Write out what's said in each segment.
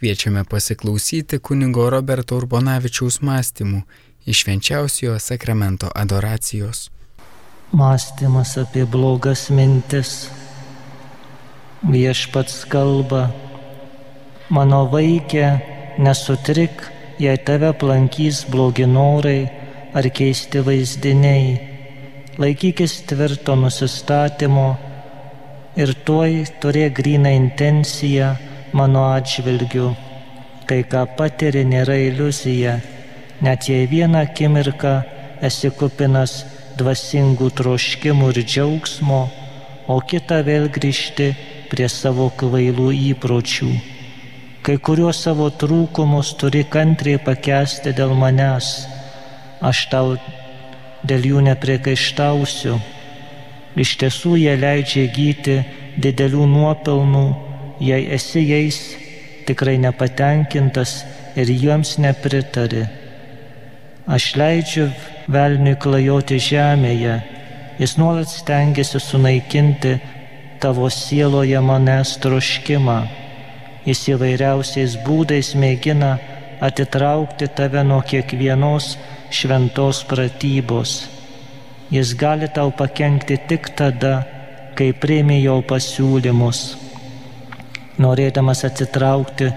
kviečiame pasiklausyti kunigo Roberto Urbonavičiaus mąstymų iš švenčiausiojo sakramento adoracijos. Mąstymas apie blogas mintis. Viešpats kalba, mano vaikė, nesutrik, jei tave aplankys blogi norai ar keisti vaizdiniai. Laikykis tvirto nusistatymo ir tuoj turėk gryną intenciją mano atžvilgiu. Kai ką patiri nėra iliuzija, net jei vieną akimirką esi kupinas dvasingų troškimų ir džiaugsmo, o kitą vėl grįžti prie savo kvailų įpročių. Kai kuriuos savo trūkumus turi kantriai pakesti dėl manęs, aš tau dėl jų nepriekaištausiu. Iš tiesų jie leidžia gyti didelių nuopelnų, jei esi jais tikrai nepatenkintas ir jiems nepritari. Aš leidžiu velniui klajoti žemėje, jis nuolat stengiasi sunaikinti tavo sieloje manęs troškimą. Jis įvairiausiais būdais mėgina atitraukti tave nuo kiekvienos šventos pratybos. Jis gali tau pakengti tik tada, kai priimi jo pasiūlymus. Norėdamas atsitraukti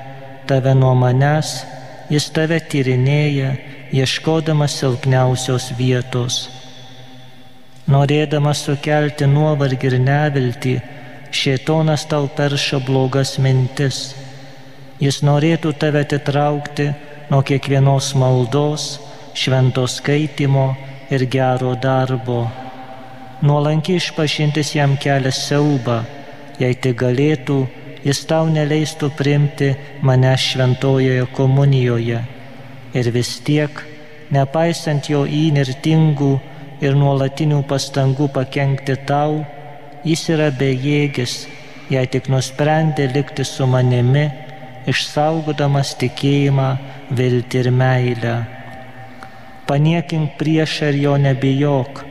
tave nuo manęs, jis tave tyrinėja, ieškodamas silpniausios vietos. Norėdamas sukelti nuovargį ir neviltį, šėtonas tau perša blogas mintis. Jis norėtų tave atitraukti nuo kiekvienos maldos, šventos skaitimo ir gero darbo. Nuolankiai išpažintis jam kelia siaubą, jei tik galėtų, jis tau neleistų priimti mane šventojoje komunijoje. Ir vis tiek, nepaisant jo įnirtingų ir nuolatinių pastangų pakengti tau, jis yra bejėgis, jei tik nusprendė likti su manimi, išsaugodamas tikėjimą, viltį ir meilę. Paniekink priešą ir jo nebijok.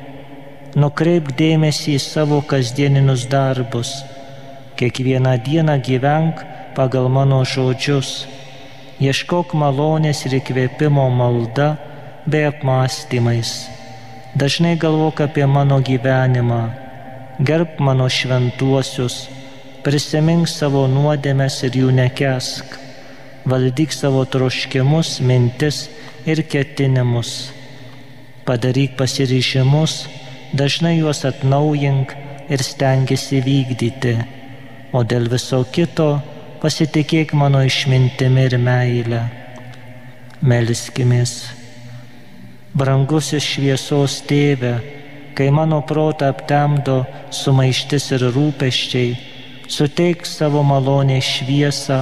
Nukreip dėmesį į savo kasdieninius darbus. Kiekvieną dieną gyvenk pagal mano žodžius. Ieškok malonės ir įkvėpimo malda bei apmąstymais. Dažnai galvok apie mano gyvenimą. Gerb mano šventuosius. Prisimink savo nuodėmes ir jų nekesk. Valdyk savo troškimus, mintis ir ketinimus. Padaryk pasiryžimus, dažnai juos atnaujink ir stengiasi vykdyti, o dėl viso kito pasitikėk mano išmintimi ir meilę. Melskimės. Brangusis šviesos tėve, kai mano protą aptemdo sumaištis ir rūpeščiai, suteik savo malonę šviesą,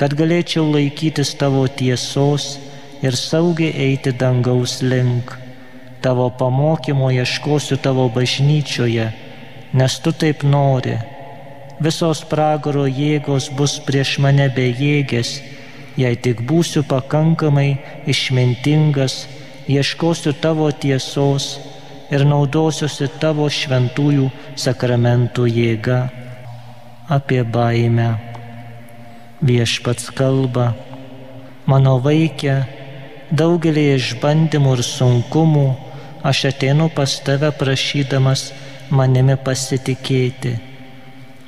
kad galėčiau laikytis tavo tiesos ir saugiai eiti dangaus link. Tavo pamokymo ieškosiu tavo bažnyčioje, nes tu taip nori. Visos pragaro jėgos bus prieš mane bejėgės, jei tik būsiu pakankamai išmintingas, ieškosiu tavo tiesos ir naudosiuosi tavo šventųjų sakramentų jėga. Apie baimę. Viešpats kalba, mano vaikė, daugelį išbandymų ir sunkumų aš ateinu pas tave prašydamas manimi pasitikėti.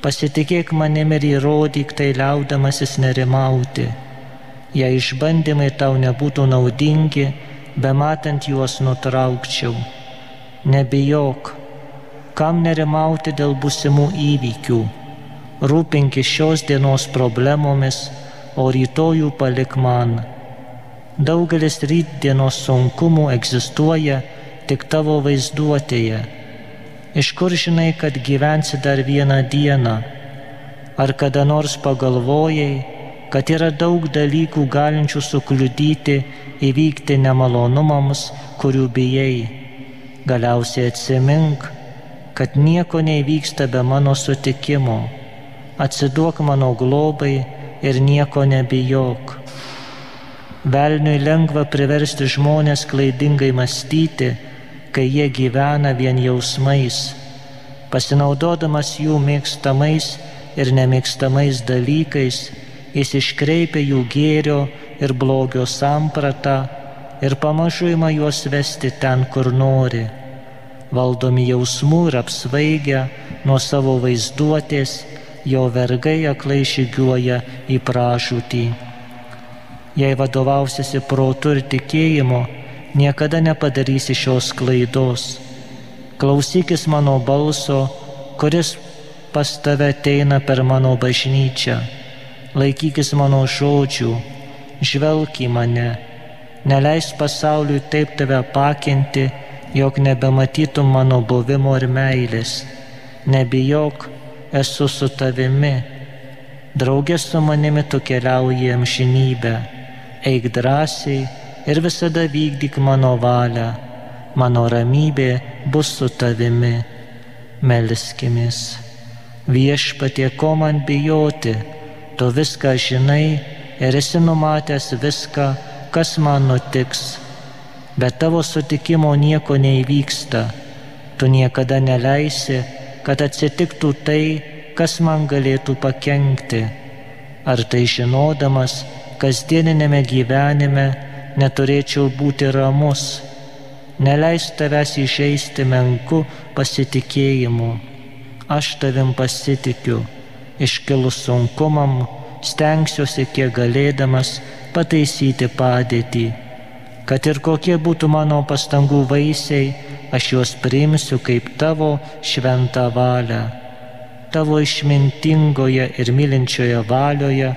Pasitikėk manimi ir įrodyk tai liaudamasis nerimauti. Jei išbandymai tau nebūtų naudingi, be matant juos nutraukčiau. Nebijok, kam nerimauti dėl būsimų įvykių. Rūpinki šios dienos problemomis, o rytojų palik man Daugelis rytdienos sunkumų egzistuoja tik tavo vaizduotėje. Iš kur žinai, kad gyvensi dar vieną dieną? Ar kada nors pagalvojai, kad yra daug dalykų galinčių sukliudyti įvykti nemalonumams, kurių bijai? Galiausiai atsimink, kad nieko neįvyksta be mano sutikimo. Atsiduok mano globai ir nieko nebijok Velniui lengva priversti žmonės klaidingai mąstyti, kai jie gyvena vien jausmais, pasinaudodamas jų mėgstamais ir nemėgstamais dalykais, jis iškreipia jų gėrio ir blogio sampratą ir pamažu ima juos vesti ten, kur nori. Valdomi jausmų ir apsvaigę nuo savo vaizduotės, jo vergai aklai žygiuoja į pražūtį. Jei vadovausiasi protu ir tikėjimu, niekada nepadarysi šios klaidos. Klausykis mano balso, kuris pas tave ateina per mano bažnyčią. Laikykis mano žodžių, žvelk į mane, neleis pasauliui taip tave pakinti, jog nebematytum mano buvimo ir meilės. Nebijok, esu su tavimi. Draugė su manimi tu keliauji amžinybę. Eik drąsiai ir visada vykdyk mano valią. Mano ramybė bus su tavimi. Melskimės. Viešpatie, ko man bijoti, tu viską žinai ir esi numatęs viską, kas man nutiks. Bet tavo sutikimo nieko neįvyksta. Tu niekada neleisi, kad atsitiktų tai, kas man galėtų pakengti. Ar tai žinodamas, kasdieninėme gyvenime neturėčiau būti ramus, neleis tavęs išeisti menku pasitikėjimu. Aš tavim pasitikiu, iškilus sunkumam, stengsiuosi kiek galėdamas pataisyti padėtį. Kad ir kokie būtų mano pastangų vaisiai, aš juos priimsiu kaip tavo šventą valią. Tavo išmintingoje ir mylinčioje valioje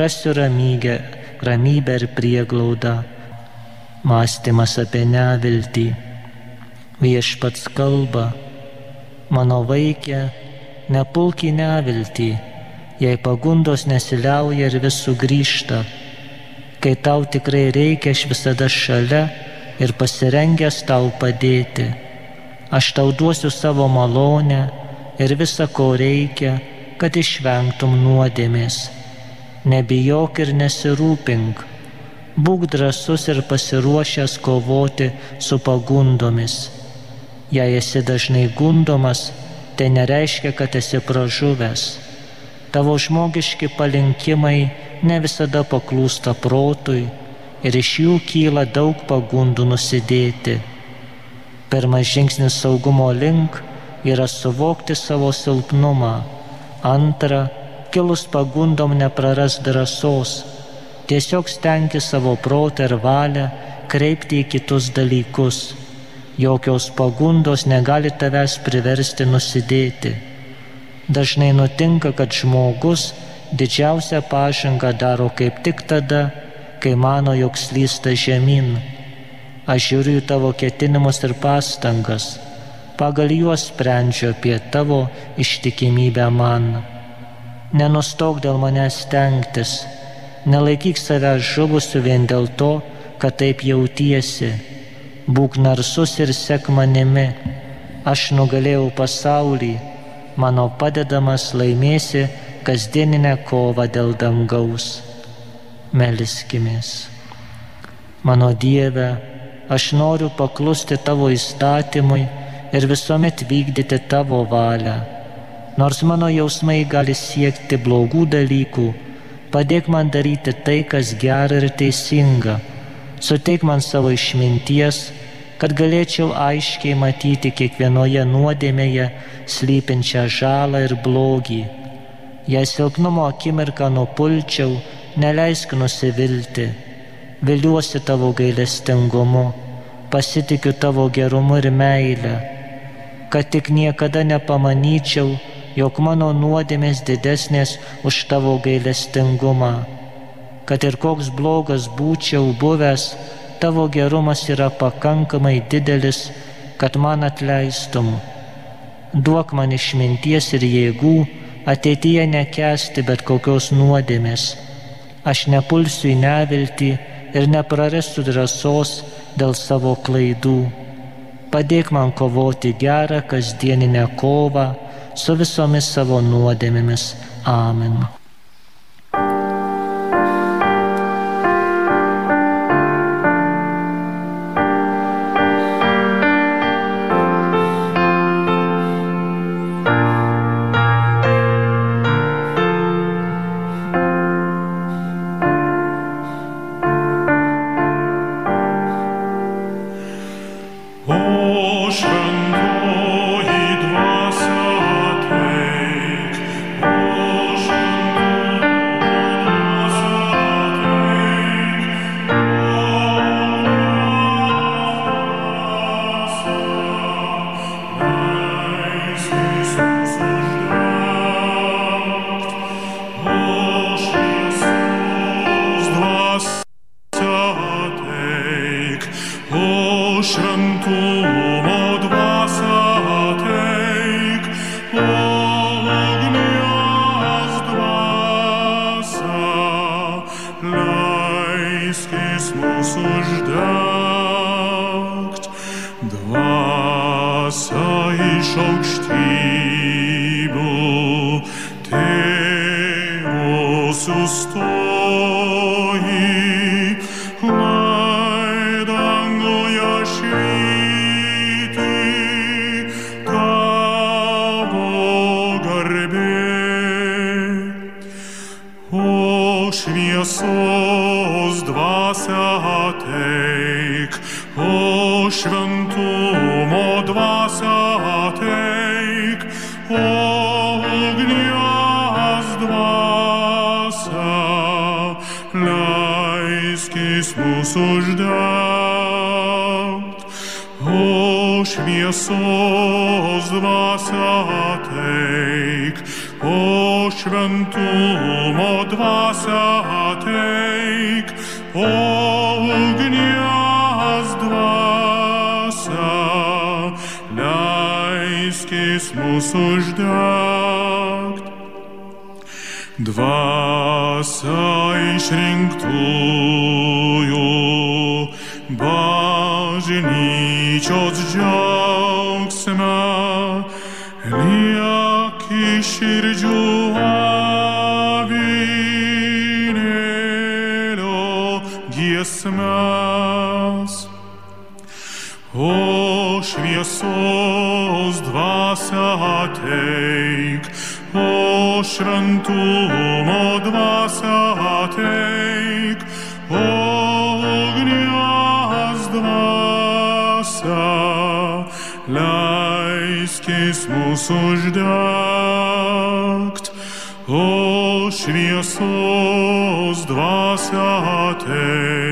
rasiu ramybę, ramybę ir prieglaudą mąstymas apie neviltį. Viešpats kalba, mano vaikė, nepulk į neviltį, jei pagundos nesiliauja ir vis sugrįžta. Kai tau tikrai reikia, aš visada šalia ir pasirengęs tau padėti. Aš tau duosiu savo malonę ir visą, ko reikia, kad išvengtum nuodėmės. Nebijok ir nesirūpink Būk drasus ir pasiruošęs kovoti su pagundomis. Jei esi dažnai gundomas, tai nereiškia, kad esi pražuvęs. Tavo žmogiški palinkimai ne visada paklūsta protui ir iš jų kyla daug pagundų nusidėti. Pirmas žingsnis saugumo link yra suvokti savo silpnumą. Antra, kilus pagundom nepraras drąsos Tiesiog stengti savo protą ir valią kreipti į kitus dalykus. Jokios pagundos negali tavęs priversti nusidėti. Dažnai nutinka, kad žmogus didžiausią pažangą daro kaip tik tada, kai mano, jog slysta žemyn. Aš žiūriu į tavo ketinimus ir pastangas, pagal juos sprendžiu apie tavo ištikimybę man. Nenustok dėl manęs stengtis, Nelaikyk savęs žuvusiu vien dėl to, kad taip jautiesi. Būk narsus ir sek manimi. Aš nugalėjau pasaulį, mano padedamas laimėsi kasdieninę kovą dėl dangaus. Meliskimės. Mano Dieve, aš noriu paklusti tavo įstatymui ir visuomet vykdyti tavo valią. Nors mano jausmai gali siekti blogų dalykų, Padėk man daryti tai, kas gera ir teisinga. Suteik man savo išminties, kad galėčiau aiškiai matyti kiekvienoje nuodėmėje slypinčią žalą ir blogį. Jei silpnumo akimirką nupulčiau, neleisk nusivilti. Viliuosi tavo gailestingumu, pasitikiu tavo gerumu ir meilę, kad tik niekada nepamanyčiau, jog mano nuodėmės didesnės už tavo gailestingumą. Kad ir koks blogas būčiau buvęs, tavo gerumas yra pakankamai didelis, kad man atleistum. Duok man išminties ir jėgų ateityje nekesti bet kokios nuodėmės. Aš nepulsiu į neviltį ir neprarasiu drąsos dėl savo klaidų. Padėk man kovoti gerą kasdieninę kovą su visomis savo nuodėmėmis. Amen. Shranto šventumo dvasia ateik, o ugnies dvasia, leiskis mūsų uždegt. Dvasia išrinktųjų, bažnyčios džiaugsme, lieki širdžių giesmes. O šviesos dvasia ateik, o šventumo dvasia ateik, o ugnies dvasia, leiskis mūsų uždegt. O šviesos dvasia ateik,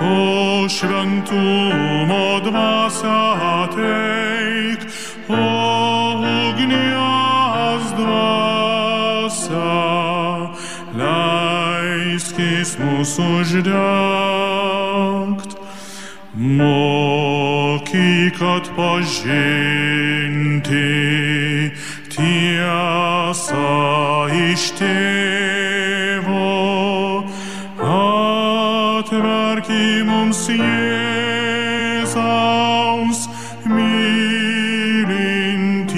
o šventumo dvasia ateik, o ugnies dvasia, leiskis mūsų uždegt. Mokyk atpažinti tiesą iš tėvo, Deus Iesaus mir in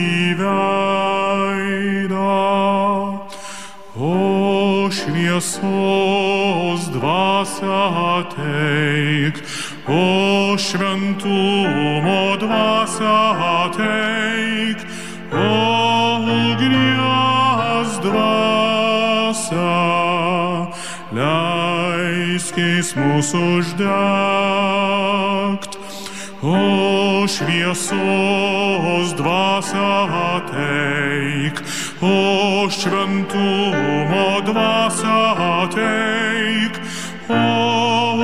O šviesos dvasia teik O šventumo dvasia teik O ugnias dvasia leiskis mūsų uždegt. O šviesos dvasia ateik, o šventumo dvasia ateik, o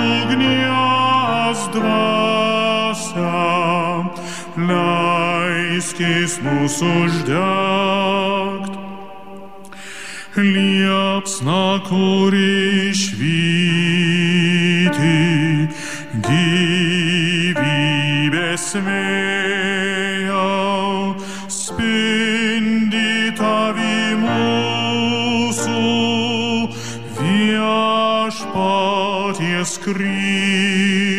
ugnies dvasia, leiskis mūsų uždegt. Liepsna, kuri švyti, gyvybės vėjo, spindi tavi mūsų viešpaties kryžius.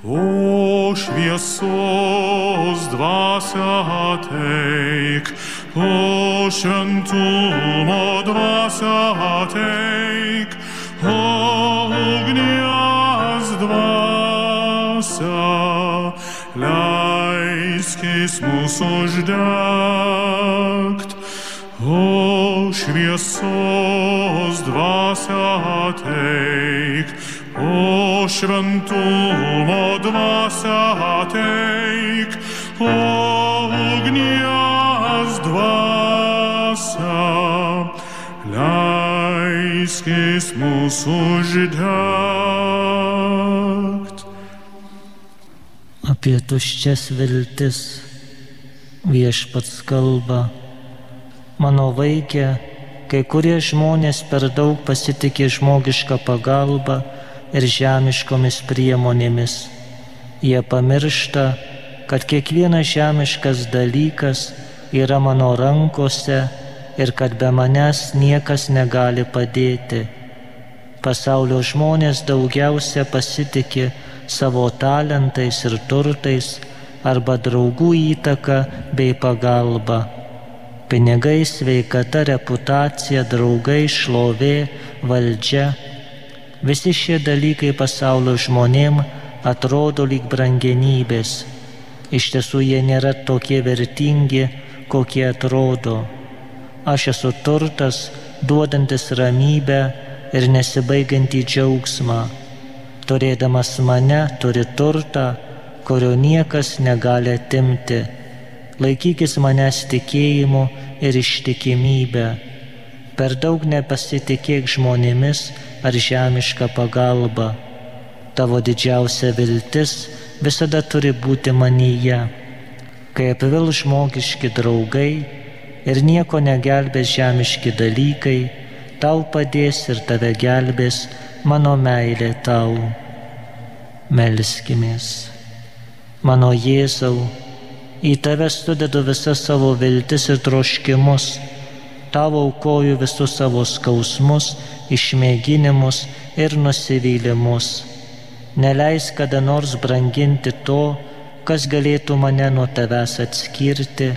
O šviesos dvasia ateik, o šventumo dvasia ateik, o ugnies dvasia, leiskis mūsų uždegt. O šviesos dvasia ateik, o šventumo dvasia ateik, leiskis mūsų uždegt. Apie tuščias viltis viešpats kalba. Mano vaikė, kai kurie žmonės per daug pasitikė žmogišką pagalbą ir žemiškomis priemonėmis. Jie pamiršta, kad kiekvienas žemiškas dalykas yra mano rankose ir kad be manęs niekas negali padėti. Pasaulio žmonės daugiausia pasitikė savo talentais ir turtais arba draugų įtaka bei pagalba. Pinigai, sveikata, reputacija, draugai, šlovė, valdžia - visi šie dalykai pasaulio žmonėm atrodo lyg brangenybės. Iš tiesų jie nėra tokie vertingi, kokie atrodo. Aš esu turtas, duodantis ramybę ir nesibaigantį džiaugsmą. Turėdamas mane turi turtą, kurio niekas negali atimti. Laikykis manęs tikėjimu ir ištikimybę. Per daug nepasitikėk žmonėmis ar žemišką pagalbą. Tavo didžiausia viltis visada turi būti manyje. Kai apvil žmogiški draugai ir nieko negelbės žemiški dalykai, tau padės ir tave gelbės mano meilė tau. Melskimės. Mano Jėzau, į tave sudedu visas savo viltis ir troškimus, tavo aukoju visus savo skausmus, išmėginimus ir nusivylimus. Neleis kada nors branginti to, kas galėtų mane nuo tavęs atskirti,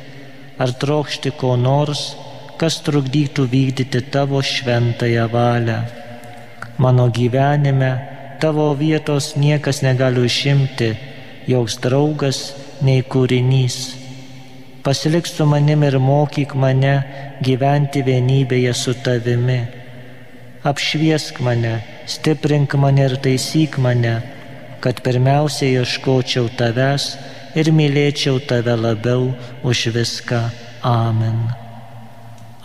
ar trokšti ko nors, kas trukdytų vykdyti tavo šventąją valią. Mano gyvenime tavo vietos niekas negali užimti, joks draugas nei kūrinys. Pasilik su manim ir mokyk mane gyventi vienybėje su tavimi. Apšviesk mane, stiprink mane ir taisyk mane, kad pirmiausia ieškočiau tavęs ir mylėčiau tave labiau už viską. Amen.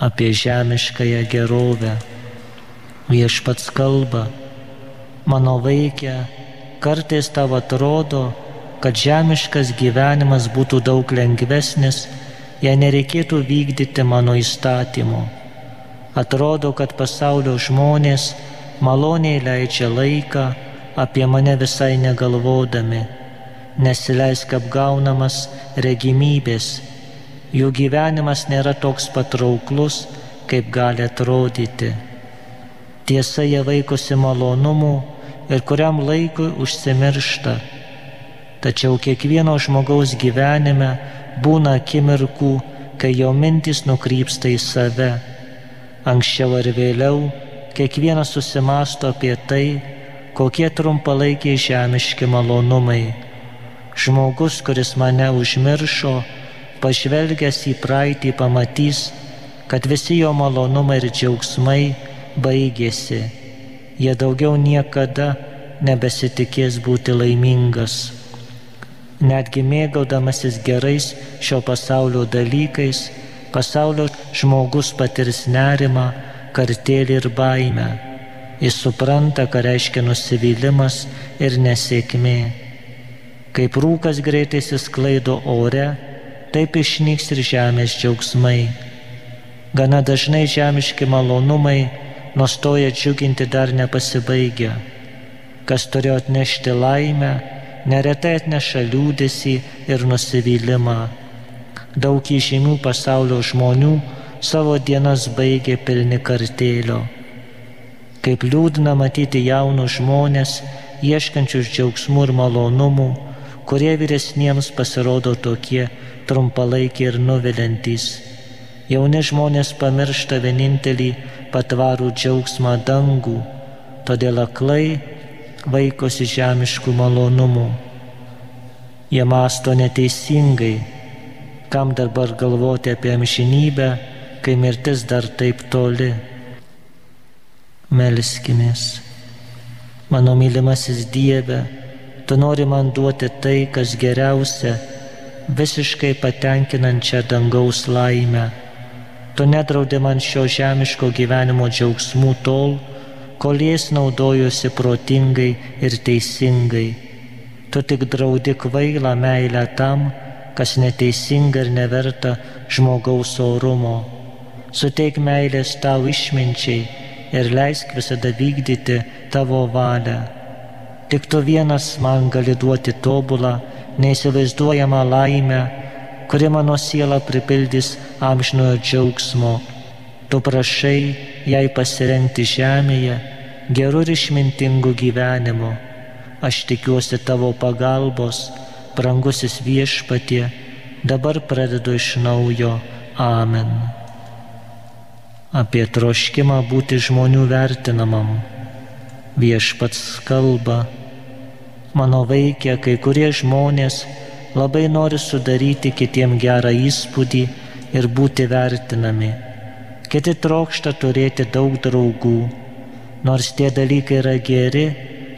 Apie žemiškąją gerovę. Viešpats kalba mano vaikė, kartais tau atrodo, kad žemiškas gyvenimas būtų daug lengvesnis, jei nereikėtų vykdyti mano įstatymų. Atrodo, kad pasaulio žmonės maloniai leidžia laiką apie mane visai negalvodami, nesileisk apgaunamas regimybės, jų gyvenimas nėra toks patrauklus, kaip gali atrodyti. Tiesa, jie vaikosi malonumų ir kuriam laikui užsimiršta. Tačiau kiekvieno žmogaus gyvenime būna akimirkų, kai jo mintis nukrypsta į save. Anksčiau ar vėliau kiekvienas susimasto apie tai, kokie trumpalaikiai žemiški malonumai. Žmogus, kuris mane užmiršo, pažvelgęs į praeitį pamatys, kad visi jo malonumai ir džiaugsmai baigėsi jie daugiau niekada nebesitikės būti laimingas. Netgi mėgaudamasis gerais šio pasaulio dalykais, pasaulio žmogus patirs nerimą, kartėlį ir baimę. Jis supranta, ką reiškia nusivylimas ir nesėkmė. Kaip rūkas greitai įsisklaido ore, taip išnyks ir žemės džiaugsmai. Gana dažnai žemiški malonumai nustoja džiuginti dar nepasibaigę. Kas turėjo atnešti laimę, neretai atneša liūdėsi ir nusivylimą. Daug įžymių pasaulio žmonių savo dienas baigė pilni kartėlio. Kaip liūdna matyti jaunus žmonės, ieškančius džiaugsmų ir malonumų, kurie vyresniems pasirodo tokie trumpalaikiai ir nuvilintys. Jauni žmonės pamiršta vienintelį patvarų džiaugsmą dangų, todėl aklai vaikosi žemiškų malonumų. Jie masto neteisingai, kam dabar galvoti apie amžinybę, kai mirtis dar taip toli. Melskimės. Mano mylimasis Dieve, tu nori man duoti tai, kas geriausia, visiškai patenkinančią dangaus laimę Tu nedraudi man šio žemiško gyvenimo džiaugsmų tol, kol jais naudojusi protingai ir teisingai. Tu tik draudi kvailą meilę tam, kas neteisinga ir neverta žmogaus orumo. Suteik meilės tau išminčiai ir leisk visada vykdyti tavo valią. Tik tu vienas man gali duoti tobulą, neįsivaizduojamą laimę, kuri mano sielą pripildys amžinojo džiaugsmo. Tu prašai jai pasirengti žemėje gerų ir išmintingų gyvenimų. Aš tikiuosi tavo pagalbos, brangusis viešpatie, dabar pradedu iš naujo. Amen. Apie troškimą būti žmonių vertinamam. Viešpats kalba, mano vaikė, kai kurie žmonės labai nori sudaryti kitiem gerą įspūdį ir būti vertinami. Kiti trokšta turėti daug draugų. Nors tie dalykai yra geri,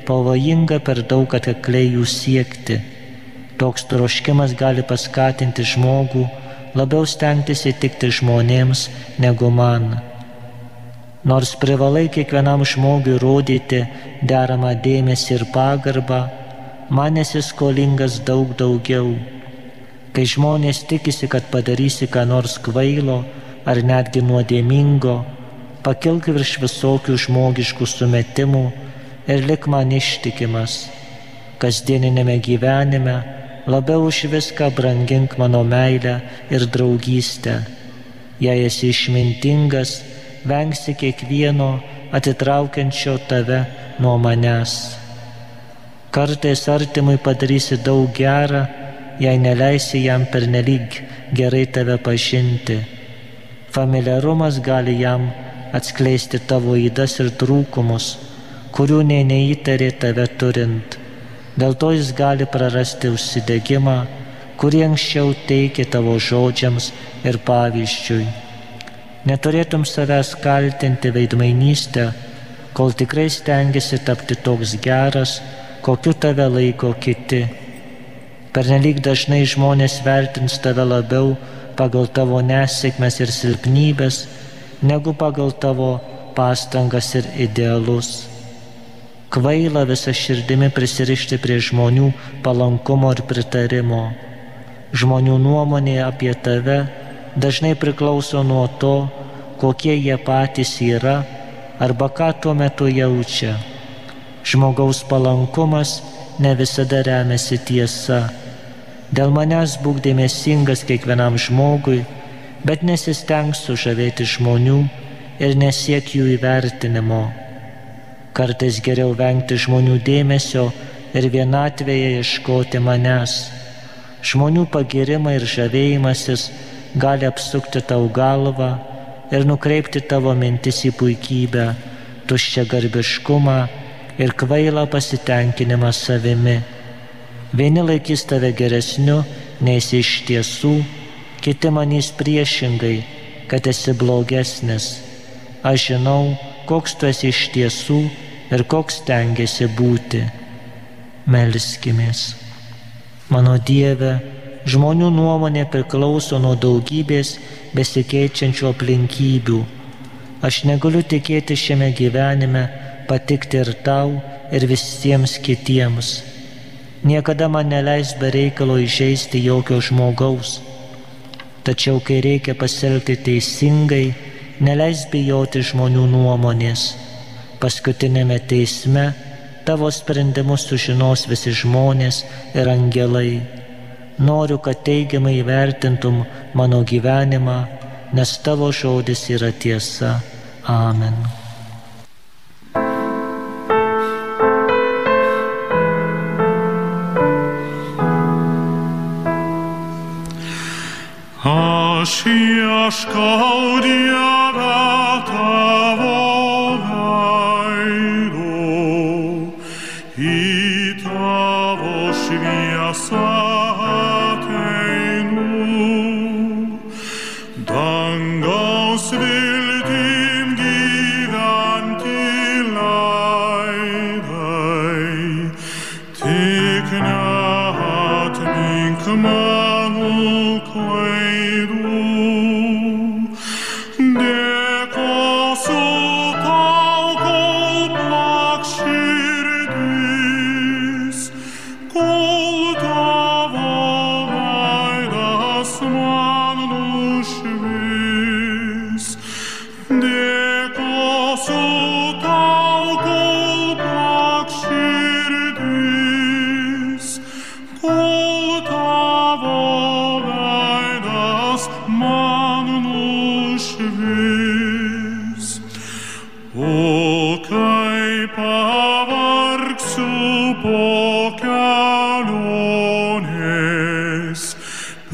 pavojinga per daug atkakliai jų siekti. Toks troškimas gali paskatinti žmogų labiau stengtis įtikti žmonėms negu man. Nors privalai kiekvienam žmogui rodyti deramą dėmesį ir pagarbą, man esi skolingas daug daugiau. Kai žmonės tikisi, kad padarysi ką nors kvailo ar netgi nuodėmingo, pakilk virš visokių žmogiškų sumetimų ir lik man ištikimas. Kasdieninėme gyvenime labiau už viską brangink mano meilę ir draugystę. Jei esi išmintingas, vengsi kiekvieno atitraukiančio tave nuo manęs. Kartais artimui padarysi daug gerą, jei neleisi jam pernelyg gerai tave pažinti. Familiarumas gali jam atskleisti tavo įdas ir trūkumus, kurių nei neįtarė tave turint. Dėl to jis gali prarasti užsidegimą, kurį anksčiau teikė tavo žodžiams ir pavyzdžiui. Neturėtum savęs kaltinti veidmainystę, kol tikrai stengiasi tapti toks geras, kokiu tave laiko kiti. Pernelyg dažnai žmonės vertins tave labiau pagal tavo nesėkmes ir silpnybės, negu pagal tavo pastangas ir idealus kvaila visą širdimi prisirišti prie žmonių palankumo ir pritarimo. Žmonių nuomonė apie tave dažnai priklauso nuo to, kokie jie patys yra arba ką tuo metu jaučia. Žmogaus palankumas ne visada remiasi tiesa. Dėl manęs būk dėmesingas kiekvienam žmogui, bet nesisteng sužavėti žmonių ir nesiek jų įvertinimo. Kartais geriau vengti žmonių dėmesio ir vienatvėje ieškoti manęs. Žmonių pagirimai ir žavėjimasis gali apsukti tau galvą ir nukreipti tavo mintis į puikybę, tuščią garbiškumą ir kvailą pasitenkinimą savimi. Vieni laikys tave geresniu, nei esi iš tiesų, kiti manys priešingai, kad esi blogesnis. Aš žinau, koks tu esi iš tiesų ir koks tengiasi būti. Melskimės. Mano Dieve, žmonių nuomonė priklauso nuo daugybės besikeičiančių aplinkybių. Aš negaliu tikėti šiame gyvenime patikti ir tau, ir visiems kitiems. Niekada man neleis be reikalo įžeisti jokio žmogaus. Tačiau kai reikia pasielgti teisingai, neleis bijoti žmonių nuomonės paskutinėme teisme tavo sprendimus sužinos visi žmonės ir angelai. Noriu, kad teigiamai vertintum mano gyvenimą, nes tavo žodis yra tiesa. Amen. Aš ieškau Dievą tavo.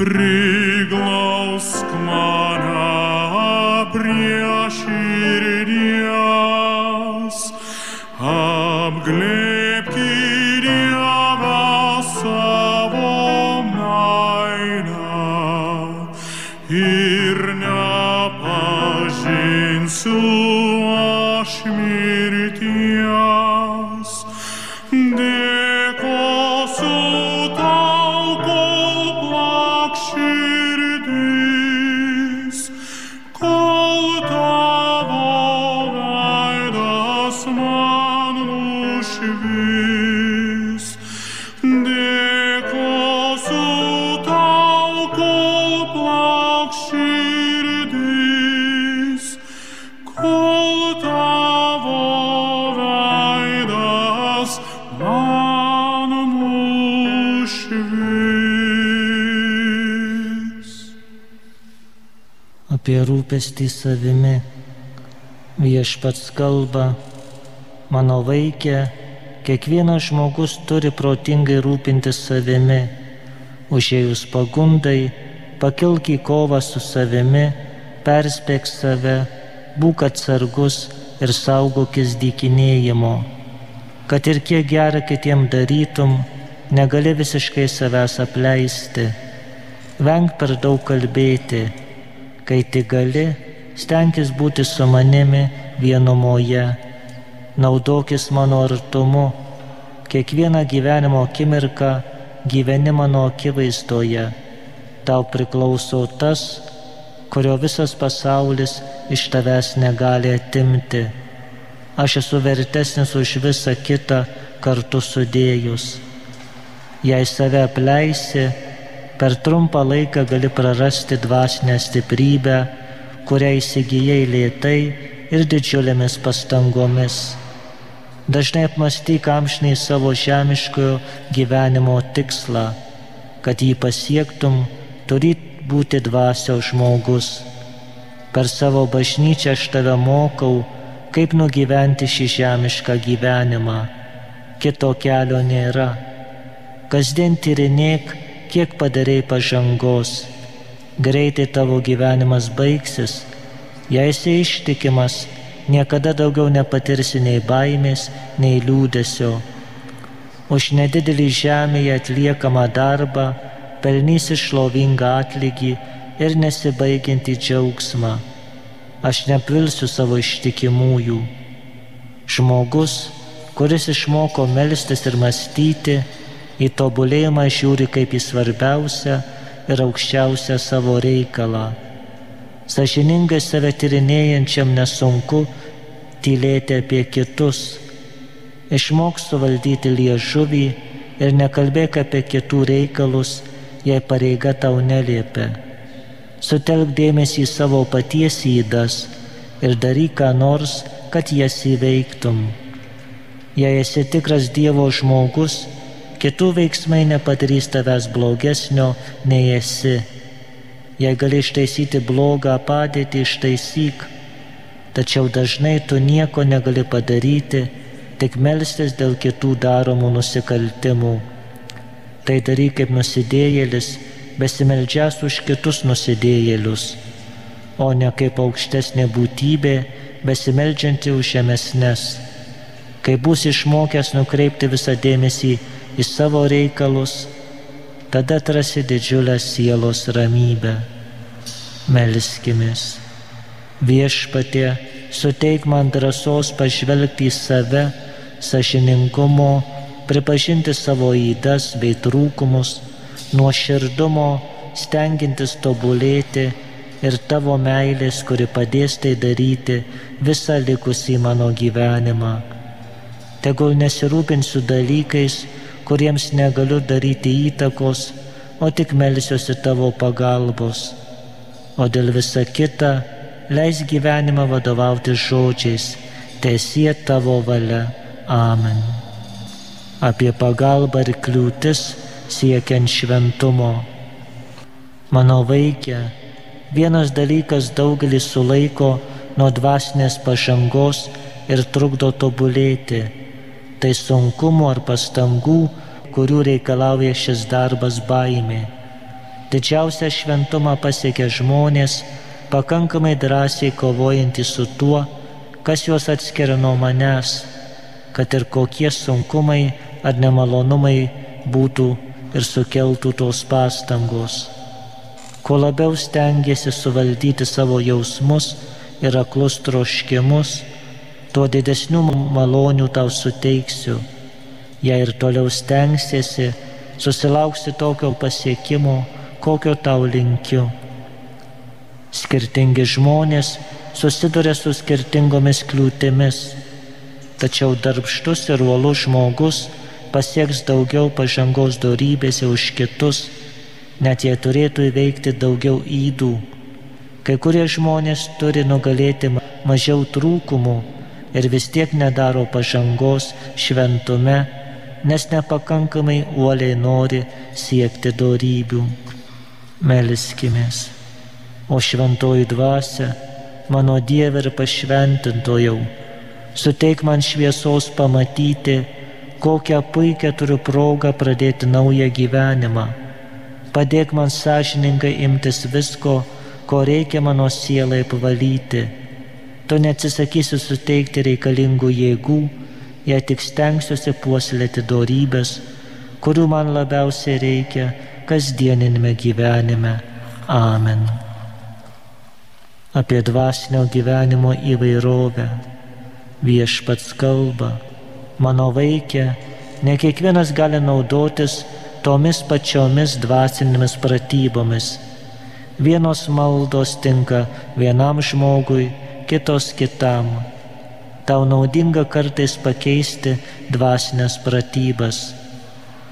Пригла к мана rūpestį savimi. Viešpats kalba, mano vaikė, kiekvienas žmogus turi protingai rūpintis savimi. Užėjus pagundai, pakilk į kovą su savimi, perspėk save, būk atsargus ir saugokis dykinėjimo. Kad ir kiek gerą kitiem darytum, negali visiškai savęs apleisti. Venk per daug kalbėti, kai tik gali, stenkis būti su manimi vienumoje. Naudokis mano artumu, kiekvieną gyvenimo akimirką gyveni mano akivaizdoje. Tau priklauso tas, kurio visas pasaulis iš tavęs negali atimti. Aš esu vertesnis už visą kitą kartu sudėjus. Jei save apleisi, per trumpą laiką gali prarasti dvasinę stiprybę, kurią įsigijai lėtai ir didžiulėmis pastangomis. Dažnai apmastyk amžinai savo žemiškojo gyvenimo tikslą, kad jį pasiektum, turi būti dvasios žmogus. Per savo bažnyčią aš tave mokau, kaip nugyventi šį žemišką gyvenimą. Kito kelio nėra. Kasdien tyrinėk, kiek padarėjai pažangos. Greitai tavo gyvenimas baigsis. Jei esi ištikimas, niekada daugiau nepatirsi nei baimės, nei liūdėsio. Už nedidelį žemėje atliekamą darbą pelnysi šlovingą atlygį ir nesibaigiantį džiaugsmą. Aš nepvilsiu savo ištikimųjų. Žmogus, kuris išmoko melstis ir mąstyti, į tobulėjimą žiūri kaip į svarbiausią ir aukščiausią savo reikalą. Sažiningai save tyrinėjančiam nesunku tylėti apie kitus. Išmok suvaldyti liežuvį ir nekalbėk apie kitų reikalus, jei pareiga tau neliepia. Sutelk dėmesį į savo paties įdas ir daryk ką nors, kad jas įveiktum. Jei esi tikras Dievo žmogus, kitų veiksmai nepadarys tavęs blogesnio nei esi. Jei gali ištaisyti blogą padėtį, ištaisyk, tačiau dažnai tu nieko negali padaryti, tik melstis dėl kitų daromų nusikaltimų. Tai daryk kaip nusidėjėlis, besimeldžias už kitus nusidėjėlius, o ne kaip aukštesnė būtybė, besimeldžianti už žemesnes. Kai bus išmokęs nukreipti visą dėmesį į savo reikalus, tada atrasi didžiulę sielos ramybę. Melskimės. Viešpatie, suteik man drąsos pažvelgti į save, sažiningumo, pripažinti savo įdas bei trūkumus, nuoširdumo, stengintis tobulėti ir tavo meilės, kuri padės tai daryti visą likusį mano gyvenimą. Tegul nesirūpinsiu dalykais, kuriems negaliu daryti įtakos, o tik melsiuosi tavo pagalbos. O dėl visa kita, leis gyvenimą vadovauti žodžiais, tiesie tavo valia. Amen. Apie pagalbą ir kliūtis siekiant šventumo. Mano vaikė, vienas dalykas daugelį sulaiko nuo dvasinės pažangos ir trukdo tobulėti. Tai sunkumo ar pastangų, kurių reikalauja šis darbas baimė. Didžiausią šventumą pasiekia žmonės, pakankamai drąsiai kovojantys su tuo, kas juos atskiria nuo manęs, kad ir kokie sunkumai ar nemalonumai būtų ir sukeltų tos pastangos. Kuo labiau stengiasi suvaldyti savo jausmus ir aklus troškimus, tuo didesnių malonių tau suteiksiu. Jei ir toliau stengsiesi, susilauksi tokio pasiekimo, kokio tau linkiu. Skirtingi žmonės susiduria su skirtingomis kliūtimis, tačiau darbštus ir uolus žmogus pasieks daugiau pažangos darybėse už kitus, net jie turėtų įveikti daugiau įdų. Kai kurie žmonės turi nugalėti mažiau trūkumų ir vis tiek nedaro pažangos šventume, nes nepakankamai uoliai nori siekti darybių. Meliskimės. O šventoji dvasia, mano Dieve ir pašventintojau, suteik man šviesos pamatyti, kokią puikią turiu progą pradėti naują gyvenimą. Padėk man sąžiningai imtis visko, ko reikia mano sielai pavalyti Tu neatsisakysi suteikti reikalingų jėgų, jei tik stengsiuosi puoselėti darybės, kurių man labiausiai reikia kasdieninėme gyvenime. Amen. Apie dvasinio gyvenimo įvairovę viešpats kalba, mano vaikė, ne kiekvienas gali naudotis tomis pačiomis dvasinėmis pratybomis. Vienos maldos tinka vienam žmogui, kitos kitam. Tau naudinga kartais pakeisti dvasinės pratybas.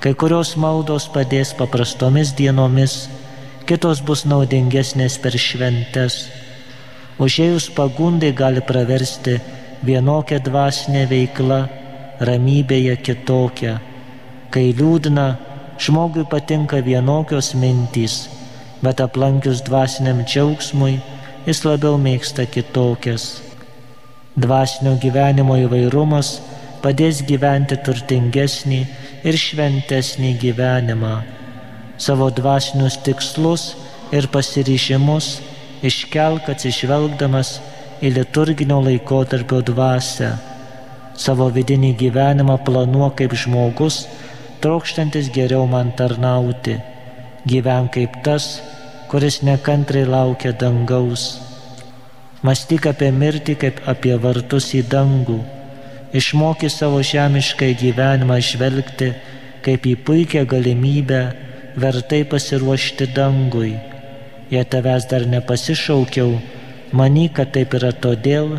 Kai kurios maldos padės paprastomis dienomis, kitos bus naudingesnės per šventes. Užėjus pagundai gali praversti vienokia dvasinė veikla, ramybėje kitokia. Kai liūdna, žmogui patinka vienokios mintys, bet aplankius dvasiniam džiaugsmui, jis labiau mėgsta kitokias. Dvasinio gyvenimo įvairumas padės gyventi turtingesnį ir šventesnį gyvenimą. Savo dvasinius tikslus ir pasiryžimus iškelk atsižvelgdamas į liturginio laikotarpio dvasę. Savo vidinį gyvenimą planuok kaip žmogus, trokštantis geriau man tarnauti. Gyvenk kaip tas, kuris nekantrai laukia dangaus. Mąstyk apie mirtį kaip apie vartus į dangų. Išmoky savo žemišką gyvenimą žvelgti kaip į puikią galimybę vertai pasiruošti dangui. Jei tavęs dar nepasišaukiau, manyk, kad taip yra todėl,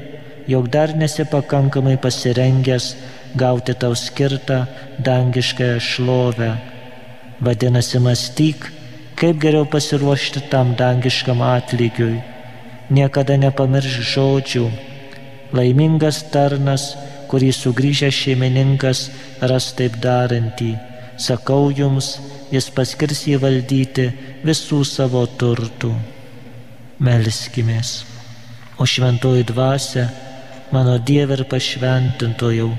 jog dar nesi pakankamai pasirengęs gauti tau skirtą dangiškąją šlovę. Vadinasi, mąstyk, Kaip geriau pasiruošti tam dangiškam atlygiui. Niekada nepamirš žodžių. Laimingas tarnas, kurį sugrįžęs šeimininkas ras taip darantį. Sakau jums, jis paskirs jį valdyti visų savo turtų. Melskimės. O šventoji dvasia, mano Dieve ir pašventintojau,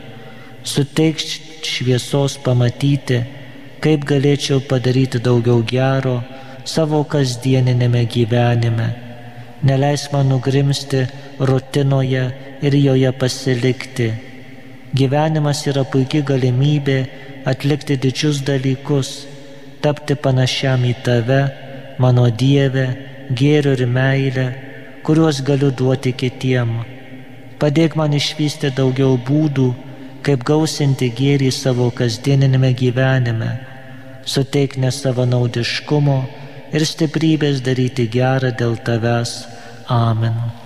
suteik šviesos pamatyti, kaip galėčiau padaryti daugiau gero savo kasdieninėme gyvenime. Neleis man nugrimsti rutinoje ir joje pasilikti. Gyvenimas yra puikia galimybė atlikti didžius dalykus, tapti panašiam į tave, mano Dieve, gėrių ir meilę, kuriuos galiu duoti kitiem. Padėk man išvysti daugiau būdų, kaip gausinti gėrį savo kasdieninėme gyvenime suteik nesavanaudiškumo ir stiprybės daryti gerą dėl tavęs. Amen.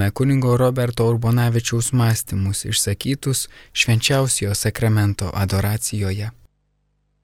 Girdėjome kunigo Roberto Urbonavičiaus mąstymus išsakytus švenčiausiojo sakramento adoracijoje.